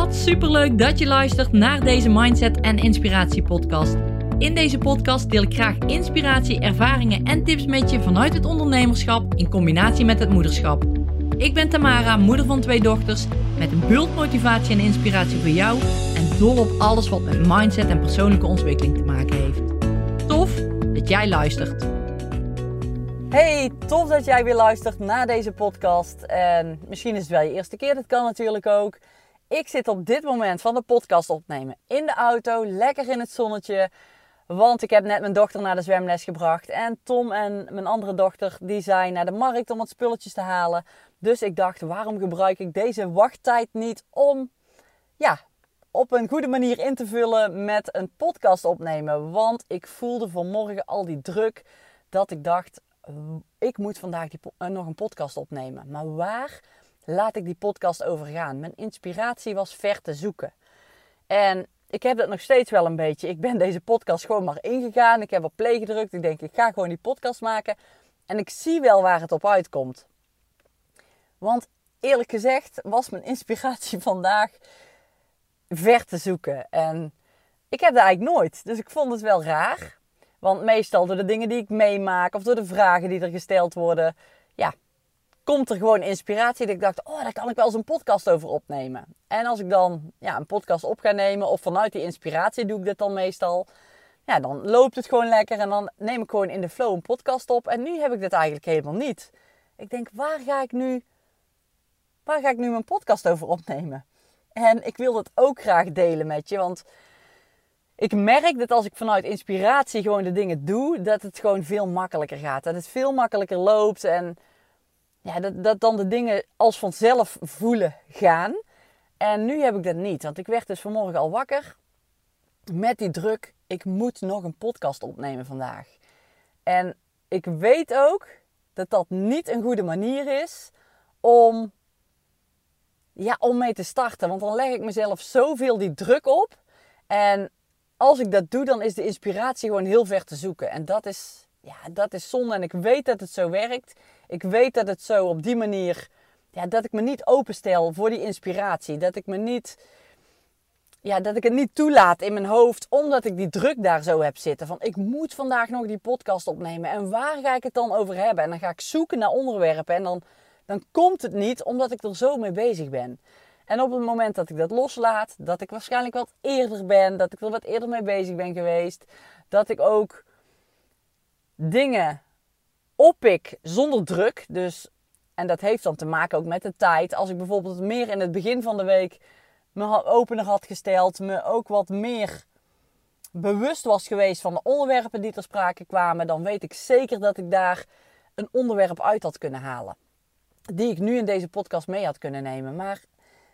Wat superleuk dat je luistert naar deze Mindset en Inspiratie podcast. In deze podcast deel ik graag inspiratie, ervaringen en tips met je vanuit het ondernemerschap in combinatie met het moederschap. Ik ben Tamara, moeder van twee dochters, met een bult motivatie en inspiratie voor jou en dol op alles wat met mindset en persoonlijke ontwikkeling te maken heeft. Tof dat jij luistert. Hey, tof dat jij weer luistert naar deze podcast. En misschien is het wel je eerste keer, dat kan natuurlijk ook. Ik zit op dit moment van de podcast opnemen in de auto, lekker in het zonnetje. Want ik heb net mijn dochter naar de zwemles gebracht. En Tom en mijn andere dochter die zijn naar de markt om wat spulletjes te halen. Dus ik dacht, waarom gebruik ik deze wachttijd niet om ja, op een goede manier in te vullen met een podcast opnemen? Want ik voelde vanmorgen al die druk dat ik dacht, ik moet vandaag uh, nog een podcast opnemen. Maar waar laat ik die podcast over gaan? Mijn inspiratie was ver te zoeken. En ik heb dat nog steeds wel een beetje. Ik ben deze podcast gewoon maar ingegaan. Ik heb op play gedrukt. Ik denk, ik ga gewoon die podcast maken. En ik zie wel waar het op uitkomt. Want eerlijk gezegd was mijn inspiratie vandaag ver te zoeken. En ik heb dat eigenlijk nooit. Dus ik vond het wel raar. Want meestal door de dingen die ik meemaak of door de vragen die er gesteld worden, ja, komt er gewoon inspiratie. Dat ik dacht, oh, daar kan ik wel eens een podcast over opnemen. En als ik dan ja, een podcast op ga nemen, of vanuit die inspiratie doe ik dit dan meestal, ja, dan loopt het gewoon lekker en dan neem ik gewoon in de flow een podcast op. En nu heb ik dit eigenlijk helemaal niet. Ik denk, waar ga ik nu, waar ga ik nu mijn podcast over opnemen? En ik wil dat ook graag delen met je, want ik merk dat als ik vanuit inspiratie gewoon de dingen doe, dat het gewoon veel makkelijker gaat. Dat het veel makkelijker loopt en ja, dat, dat dan de dingen als vanzelf voelen gaan. En nu heb ik dat niet, want ik werd dus vanmorgen al wakker met die druk. Ik moet nog een podcast opnemen vandaag. En ik weet ook dat dat niet een goede manier is om, ja, om mee te starten. Want dan leg ik mezelf zoveel die druk op. En als ik dat doe, dan is de inspiratie gewoon heel ver te zoeken. En dat is, ja, dat is zonde. En ik weet dat het zo werkt. Ik weet dat het zo op die manier, ja, dat ik me niet openstel voor die inspiratie. Dat ik me niet, ja, dat ik het niet toelaat in mijn hoofd, omdat ik die druk daar zo heb zitten. Van ik moet vandaag nog die podcast opnemen. En waar ga ik het dan over hebben? En dan ga ik zoeken naar onderwerpen. En dan, dan komt het niet, omdat ik er zo mee bezig ben. En op het moment dat ik dat loslaat, dat ik waarschijnlijk wat eerder ben, dat ik er wat eerder mee bezig ben geweest, dat ik ook dingen oppik zonder druk. Dus, en dat heeft dan te maken ook met de tijd. Als ik bijvoorbeeld meer in het begin van de week me opener had gesteld, me ook wat meer bewust was geweest van de onderwerpen die ter sprake kwamen, dan weet ik zeker dat ik daar een onderwerp uit had kunnen halen. Die ik nu in deze podcast mee had kunnen nemen. Maar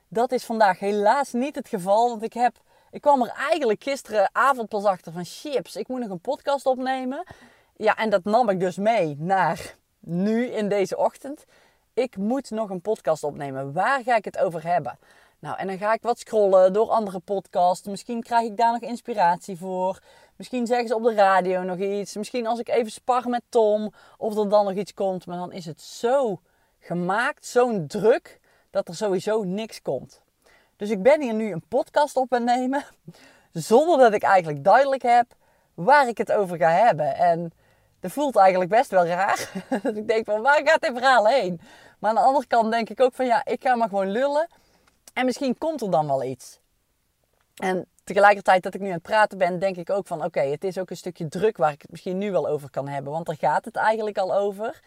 dat is vandaag helaas niet het geval. Want ik, heb, ik kwam er eigenlijk gisteravond pas achter van chips. Ik moet nog een podcast opnemen. Ja, en dat nam ik dus mee naar nu in deze ochtend. Ik moet nog een podcast opnemen. Waar ga ik het over hebben? Nou, en dan ga ik wat scrollen door andere podcasts. Misschien krijg ik daar nog inspiratie voor. Misschien zeggen ze op de radio nog iets. Misschien als ik even spar met Tom. Of er dan nog iets komt. Maar dan is het zo gemaakt, zo'n druk dat er sowieso niks komt. Dus ik ben hier nu een podcast op aan zonder dat ik eigenlijk duidelijk heb waar ik het over ga hebben. En dat voelt eigenlijk best wel raar. dat ik denk van, waar gaat dit verhaal heen? Maar aan de andere kant denk ik ook van, ja, ik ga maar gewoon lullen. En misschien komt er dan wel iets. En tegelijkertijd dat ik nu aan het praten ben, denk ik ook van, oké, het is ook een stukje druk waar ik het misschien nu wel over kan hebben. Want daar gaat het eigenlijk al over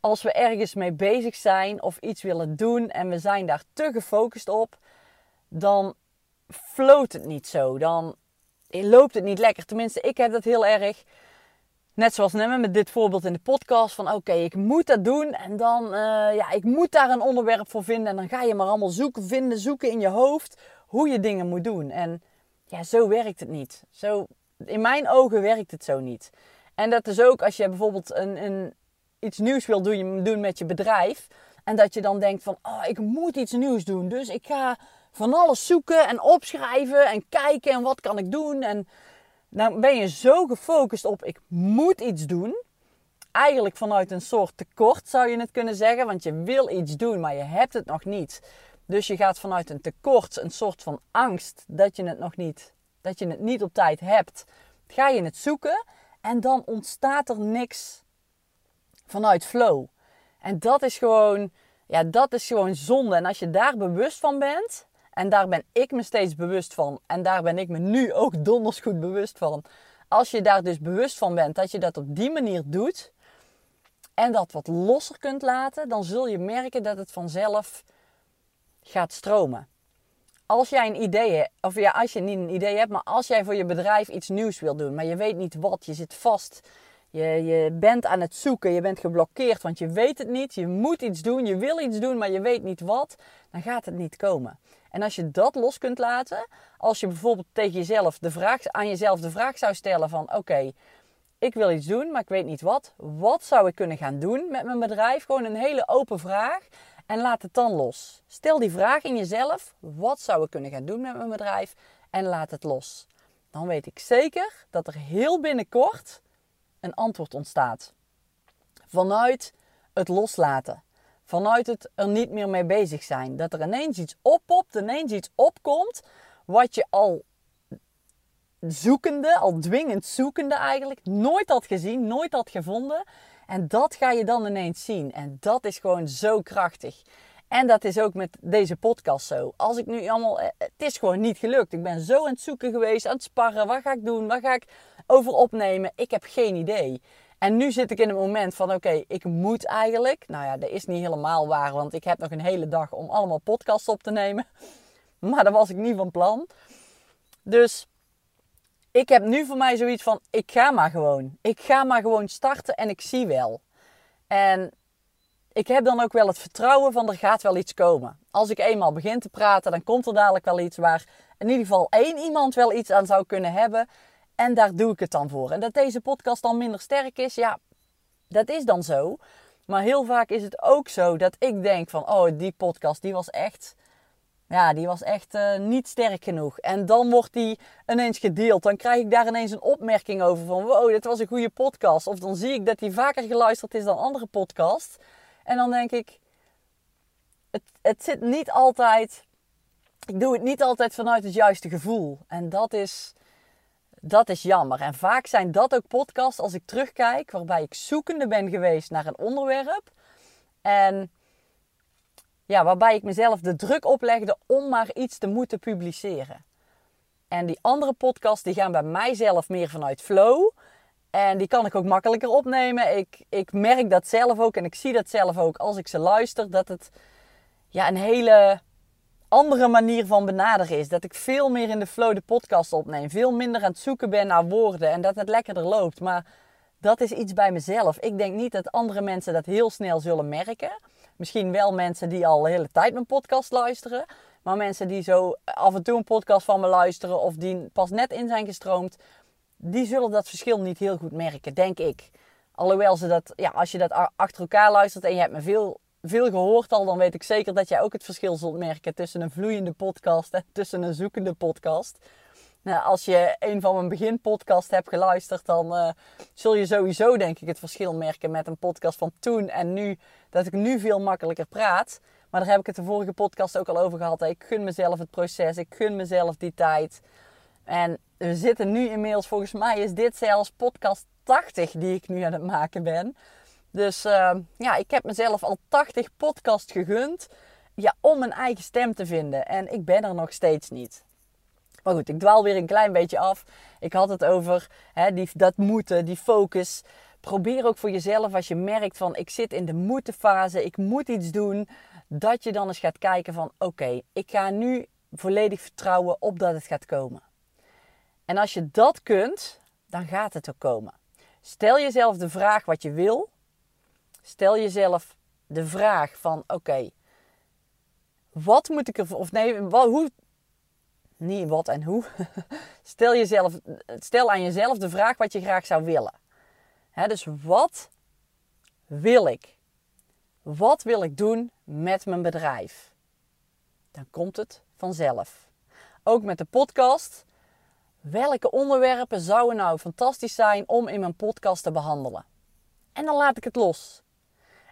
als we ergens mee bezig zijn of iets willen doen en we zijn daar te gefocust op, dan floot het niet zo. Dan loopt het niet lekker. Tenminste, ik heb dat heel erg. Net zoals net met dit voorbeeld in de podcast van oké, ik moet dat doen en dan, uh, ja, ik moet daar een onderwerp voor vinden en dan ga je maar allemaal zoeken, vinden, zoeken in je hoofd hoe je dingen moet doen. En ja, zo werkt het niet. Zo, in mijn ogen werkt het zo niet. En dat is ook als je bijvoorbeeld een, een, iets nieuws wil doen, doen met je bedrijf. En dat je dan denkt van, oh, ik moet iets nieuws doen. Dus ik ga van alles zoeken en opschrijven en kijken en wat kan ik doen. En dan ben je zo gefocust op, ik moet iets doen. Eigenlijk vanuit een soort tekort zou je het kunnen zeggen. Want je wil iets doen, maar je hebt het nog niet. Dus je gaat vanuit een tekort, een soort van angst dat je het nog niet, dat je het niet op tijd hebt, ga je het zoeken en dan ontstaat er niks vanuit flow. En dat is gewoon, ja, dat is gewoon zonde. En als je daar bewust van bent, en daar ben ik me steeds bewust van, en daar ben ik me nu ook donders goed bewust van. Als je daar dus bewust van bent dat je dat op die manier doet en dat wat losser kunt laten, dan zul je merken dat het vanzelf gaat stromen. Als jij een idee hebt, of ja, als je niet een idee hebt, maar als jij voor je bedrijf iets nieuws wil doen, maar je weet niet wat, je zit vast, je, je bent aan het zoeken, je bent geblokkeerd, want je weet het niet, je moet iets doen, je wil iets doen, maar je weet niet wat, dan gaat het niet komen. En als je dat los kunt laten, als je bijvoorbeeld tegen jezelf de vraag, aan jezelf de vraag zou stellen van oké, ik wil iets doen, maar ik weet niet wat. Wat zou ik kunnen gaan doen met mijn bedrijf? Gewoon een hele open vraag. En laat het dan los. Stel die vraag in jezelf. Wat zou ik kunnen gaan doen met mijn bedrijf? En laat het los. Dan weet ik zeker dat er heel binnenkort een antwoord ontstaat. Vanuit het loslaten. Vanuit het er niet meer mee bezig zijn. Dat er ineens iets oppopt, ineens iets opkomt. Wat je al zoekende, al dwingend zoekende eigenlijk, nooit had gezien, nooit had gevonden. En dat ga je dan ineens zien. En dat is gewoon zo krachtig. En dat is ook met deze podcast zo. Als ik nu allemaal. Eh, het is gewoon niet gelukt. Ik ben zo aan het zoeken geweest, aan het sparren. Wat ga ik doen? Wat ga ik over opnemen? Ik heb geen idee. En nu zit ik in het moment van: oké, ik moet eigenlijk. Nou ja, dat is niet helemaal waar, want ik heb nog een hele dag om allemaal podcasts op te nemen. Maar dat was ik niet van plan. Dus ik heb nu voor mij zoiets van: ik ga maar gewoon. Ik ga maar gewoon starten en ik zie wel. En ik heb dan ook wel het vertrouwen van er gaat wel iets komen. Als ik eenmaal begin te praten, dan komt er dadelijk wel iets waar in ieder geval één iemand wel iets aan zou kunnen hebben. En daar doe ik het dan voor. En dat deze podcast dan minder sterk is, ja, dat is dan zo. Maar heel vaak is het ook zo dat ik denk van, oh, die podcast, die was echt ja, die was echt uh, niet sterk genoeg. En dan wordt die ineens gedeeld. Dan krijg ik daar ineens een opmerking over van... Wow, dit was een goede podcast. Of dan zie ik dat die vaker geluisterd is dan andere podcasts. En dan denk ik... Het, het zit niet altijd... Ik doe het niet altijd vanuit het juiste gevoel. En dat is... Dat is jammer. En vaak zijn dat ook podcasts als ik terugkijk... waarbij ik zoekende ben geweest naar een onderwerp. En ja, waarbij ik mezelf de druk oplegde om maar iets te moeten publiceren. En die andere podcasts die gaan bij mijzelf meer vanuit flow. En die kan ik ook makkelijker opnemen. Ik, ik merk dat zelf ook en ik zie dat zelf ook als ik ze luister. Dat het ja, een hele andere manier van benaderen is. Dat ik veel meer in de flow de podcast opneem. Veel minder aan het zoeken ben naar woorden en dat het lekkerder loopt. Maar dat is iets bij mezelf. Ik denk niet dat andere mensen dat heel snel zullen merken. Misschien wel mensen die al de hele tijd mijn podcast luisteren. Maar mensen die zo af en toe een podcast van me luisteren of die pas net in zijn gestroomd, die zullen dat verschil niet heel goed merken, denk ik. Alhoewel ze dat, ja, als je dat achter elkaar luistert en je hebt me veel, veel gehoord al, dan weet ik zeker dat jij ook het verschil zult merken tussen een vloeiende podcast en tussen een zoekende podcast. Nou, als je een van mijn beginpodcast hebt geluisterd, dan uh, zul je sowieso denk ik het verschil merken met een podcast van toen en nu. Dat ik nu veel makkelijker praat. Maar daar heb ik het de vorige podcast ook al over gehad. Ik gun mezelf het proces, ik gun mezelf die tijd. En we zitten nu inmiddels, volgens mij is dit zelfs podcast 80 die ik nu aan het maken ben. Dus uh, ja, ik heb mezelf al 80 podcasts gegund ja, om mijn eigen stem te vinden. En ik ben er nog steeds niet. Maar goed, ik dwaal weer een klein beetje af. Ik had het over hè, die, dat moeten, die focus. Probeer ook voor jezelf als je merkt van ik zit in de moeten-fase, ik moet iets doen. Dat je dan eens gaat kijken van oké, ik ga nu volledig vertrouwen op dat het gaat komen. En als je dat kunt, dan gaat het ook komen. Stel jezelf de vraag wat je wil. Stel jezelf de vraag van oké, wat moet ik er of nee, wat, hoe niet wat en hoe. Stel, jezelf, stel aan jezelf de vraag wat je graag zou willen. dus wat wil ik? Wat wil ik doen met mijn bedrijf? Dan komt het vanzelf. Ook met de podcast. Welke onderwerpen zouden nou fantastisch zijn om in mijn podcast te behandelen? En dan laat ik het los.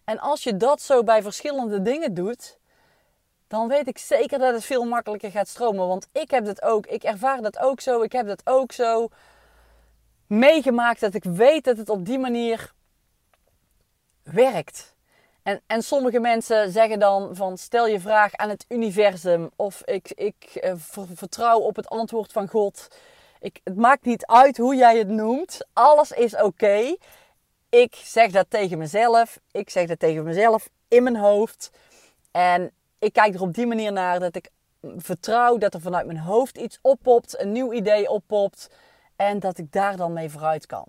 En als je dat zo bij verschillende dingen doet, dan weet ik zeker dat het veel makkelijker gaat stromen. Want ik heb het ook, ik ervaar dat ook zo, ik heb dat ook zo meegemaakt dat ik weet dat het op die manier werkt. En, en sommige mensen zeggen dan van stel je vraag aan het universum of ik, ik eh, vertrouw op het antwoord van God. Ik, het maakt niet uit hoe jij het noemt. Alles is oké. Ik zeg dat tegen mezelf. Ik zeg dat tegen mezelf in mijn hoofd. En ik kijk er op die manier naar dat ik vertrouw dat er vanuit mijn hoofd iets oppopt, een nieuw idee oppopt. En dat ik daar dan mee vooruit kan.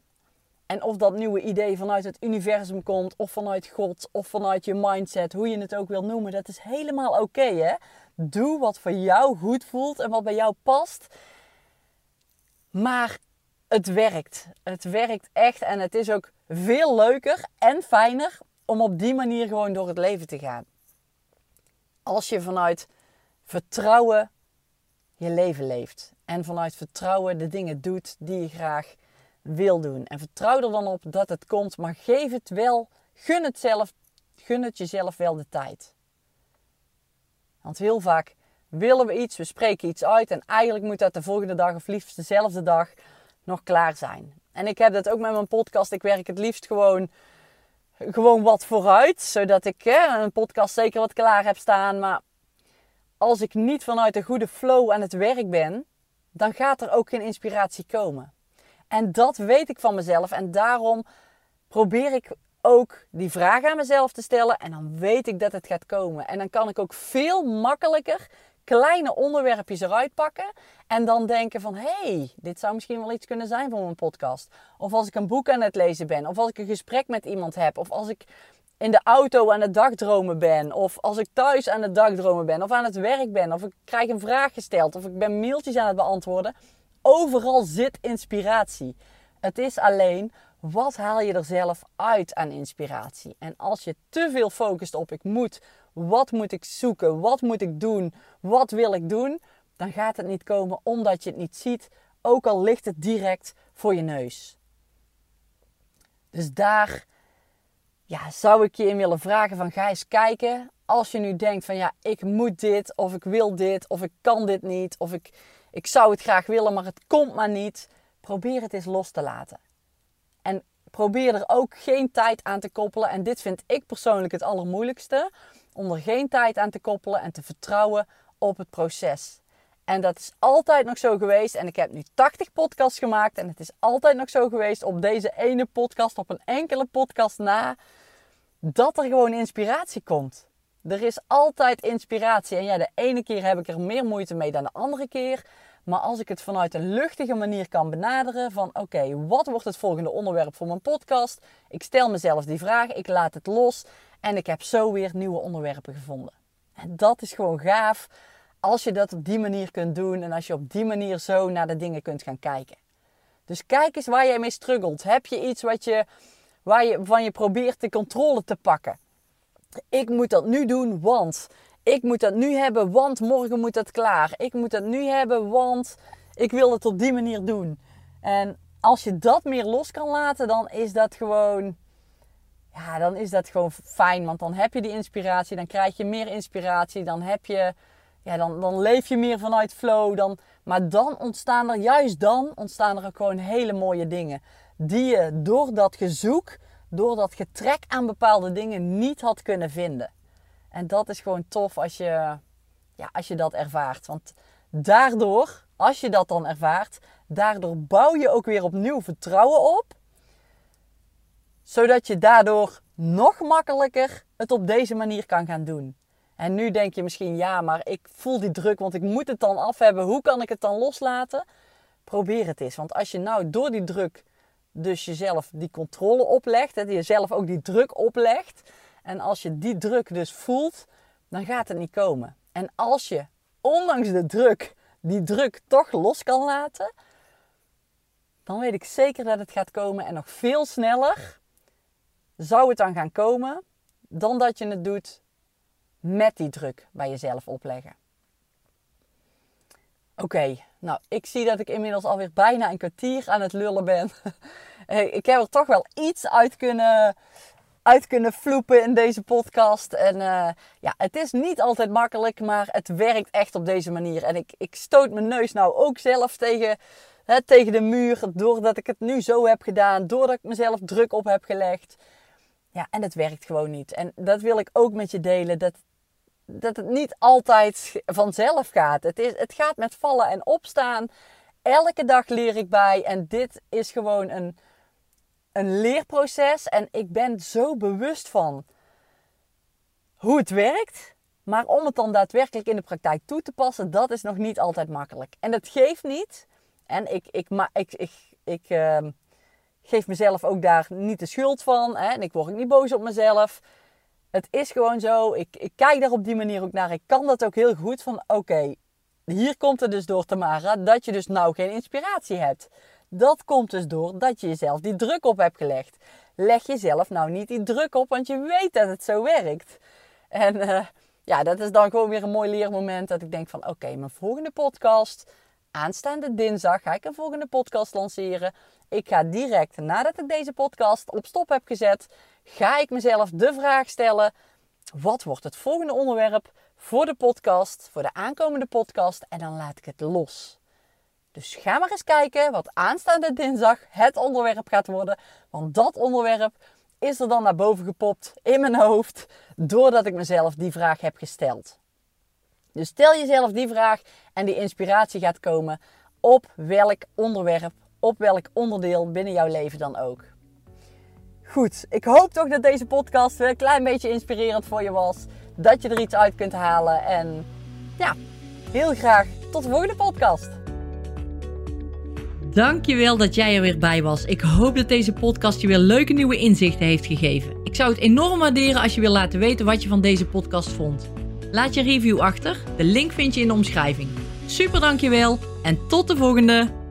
En of dat nieuwe idee vanuit het universum komt, of vanuit God, of vanuit je mindset, hoe je het ook wil noemen, dat is helemaal oké. hè? Doe wat voor jou goed voelt en wat bij jou past. Maar het werkt. Het werkt echt en het is ook veel leuker en fijner om op die manier gewoon door het leven te gaan. Als je vanuit vertrouwen je leven leeft. En vanuit vertrouwen de dingen doet die je graag wil doen. En vertrouw er dan op dat het komt, maar geef het wel, gun het, zelf, gun het jezelf wel de tijd. Want heel vaak willen we iets, we spreken iets uit en eigenlijk moet dat de volgende dag of liefst dezelfde dag nog klaar zijn. En ik heb dat ook met mijn podcast. Ik werk het liefst gewoon, gewoon wat vooruit, zodat ik hè, een podcast zeker wat klaar heb staan. Maar als ik niet vanuit een goede flow aan het werk ben, dan gaat er ook geen inspiratie komen. En dat weet ik van mezelf. En daarom probeer ik ook die vraag aan mezelf te stellen. En dan weet ik dat het gaat komen. En dan kan ik ook veel makkelijker kleine onderwerpjes eruit pakken. En dan denken van, hé, hey, dit zou misschien wel iets kunnen zijn voor mijn podcast. Of als ik een boek aan het lezen ben. Of als ik een gesprek met iemand heb. Of als ik in de auto aan het dagdromen ben. Of als ik thuis aan het dagdromen ben. Of aan het werk ben. Of ik krijg een vraag gesteld. Of ik ben mailtjes aan het beantwoorden. Overal zit inspiratie. Het is alleen wat haal je er zelf uit aan inspiratie. En als je te veel focust op ik moet, wat moet ik zoeken, wat moet ik doen, wat wil ik doen, dan gaat het niet komen omdat je het niet ziet, ook al ligt het direct voor je neus. Dus daar ja, zou ik je in willen vragen van ga eens kijken. Als je nu denkt van ja, ik moet dit, of ik wil dit, of ik kan dit niet, of ik, ik zou het graag willen, maar het komt maar niet. Probeer het eens los te laten. En probeer er ook geen tijd aan te koppelen. En dit vind ik persoonlijk het allermoeilijkste. Om er geen tijd aan te koppelen en te vertrouwen op het proces. En dat is altijd nog zo geweest. En ik heb nu 80 podcasts gemaakt. En het is altijd nog zo geweest op deze ene podcast, op een enkele podcast na. Dat er gewoon inspiratie komt. Er is altijd inspiratie. En ja, de ene keer heb ik er meer moeite mee dan de andere keer. Maar als ik het vanuit een luchtige manier kan benaderen van oké, wat wordt het volgende onderwerp voor mijn podcast? Ik stel mezelf die vraag, ik laat het los en ik heb zo weer nieuwe onderwerpen gevonden. En dat is gewoon gaaf als je dat op die manier kunt doen en als je op die manier zo naar de dingen kunt gaan kijken. Dus kijk eens waar jij mee struggelt. Heb je iets wat je, waar je, van je probeert de controle te pakken? Ik moet dat nu doen, want ik moet dat nu hebben, want morgen moet dat klaar. Ik moet dat nu hebben, want ik wil het op die manier doen. En als je dat meer los kan laten, dan is dat gewoon. Ja, dan is dat gewoon fijn. Want dan heb je die inspiratie, dan krijg je meer inspiratie, dan heb je. Ja, dan, dan leef je meer vanuit flow. Dan, maar dan ontstaan er, juist dan, ontstaan er ook gewoon hele mooie dingen. Die je door dat gezoek, door dat getrek aan bepaalde dingen niet had kunnen vinden. En dat is gewoon tof als je, ja, als je dat ervaart. Want daardoor, als je dat dan ervaart, daardoor bouw je ook weer opnieuw vertrouwen op. Zodat je daardoor nog makkelijker het op deze manier kan gaan doen. En nu denk je misschien, ja, maar ik voel die druk, want ik moet het dan af hebben. Hoe kan ik het dan loslaten? Probeer het eens. Want als je nou door die druk dus jezelf die controle oplegt, en jezelf ook die druk oplegt, en als je die druk dus voelt, dan gaat het niet komen. En als je, ondanks de druk, die druk toch los kan laten, dan weet ik zeker dat het gaat komen. En nog veel sneller zou het dan gaan komen dan dat je het doet met die druk bij jezelf opleggen. Oké, nou, ik zie dat ik inmiddels alweer bijna een kwartier aan het lullen ben. ik heb er toch wel iets uit kunnen uit kunnen vloepen in deze podcast. En uh, ja, het is niet altijd makkelijk, maar het werkt echt op deze manier. En ik, ik stoot mijn neus nou ook zelf tegen, hè, tegen de muur. Doordat ik het nu zo heb gedaan. Doordat ik mezelf druk op heb gelegd. Ja, en het werkt gewoon niet. En dat wil ik ook met je delen. Dat, dat het niet altijd vanzelf gaat. Het, is, het gaat met vallen en opstaan. Elke dag leer ik bij. En dit is gewoon een, een leerproces. En ik ben zo bewust van hoe het werkt. Maar om het dan daadwerkelijk in de praktijk toe te passen, dat is nog niet altijd makkelijk. En dat geeft niet. En ik, ik, ik, ik, ik, ik uh, geef mezelf ook daar niet de schuld van. Hè? En ik word ook niet boos op mezelf. Het is gewoon zo. Ik, ik kijk daar op die manier ook naar. Ik kan dat ook heel goed van oké, hier komt het dus door Tamara dat je dus nou geen inspiratie hebt. Dat komt dus door dat je jezelf die druk op hebt gelegd. Leg jezelf nou niet die druk op, want je weet dat het zo werkt. En uh, ja, dat is dan gewoon weer een mooi leermoment dat ik denk van oké, mijn volgende podcast, aanstaande dinsdag ga ik een volgende podcast lanceren. Ik ga direct nadat ik deze podcast op stop heb gezet, ga ik mezelf de vraag stellen: wat wordt het volgende onderwerp voor de podcast, voor de aankomende podcast? En dan laat ik het los. Dus ga maar eens kijken wat aanstaande dinsdag het onderwerp gaat worden. Want dat onderwerp is er dan naar boven gepopt in mijn hoofd doordat ik mezelf die vraag heb gesteld. Dus stel jezelf die vraag en die inspiratie gaat komen op welk onderwerp, op welk onderdeel binnen jouw leven dan ook. Goed, ik hoop toch dat deze podcast een klein beetje inspirerend voor je was. Dat je er iets uit kunt halen. En ja, heel graag tot de volgende podcast. Dankjewel dat jij er weer bij was. Ik hoop dat deze podcast je weer leuke nieuwe inzichten heeft gegeven. Ik zou het enorm waarderen als je wil laten weten wat je van deze podcast vond. Laat je review achter. De link vind je in de omschrijving. Super dankjewel en tot de volgende!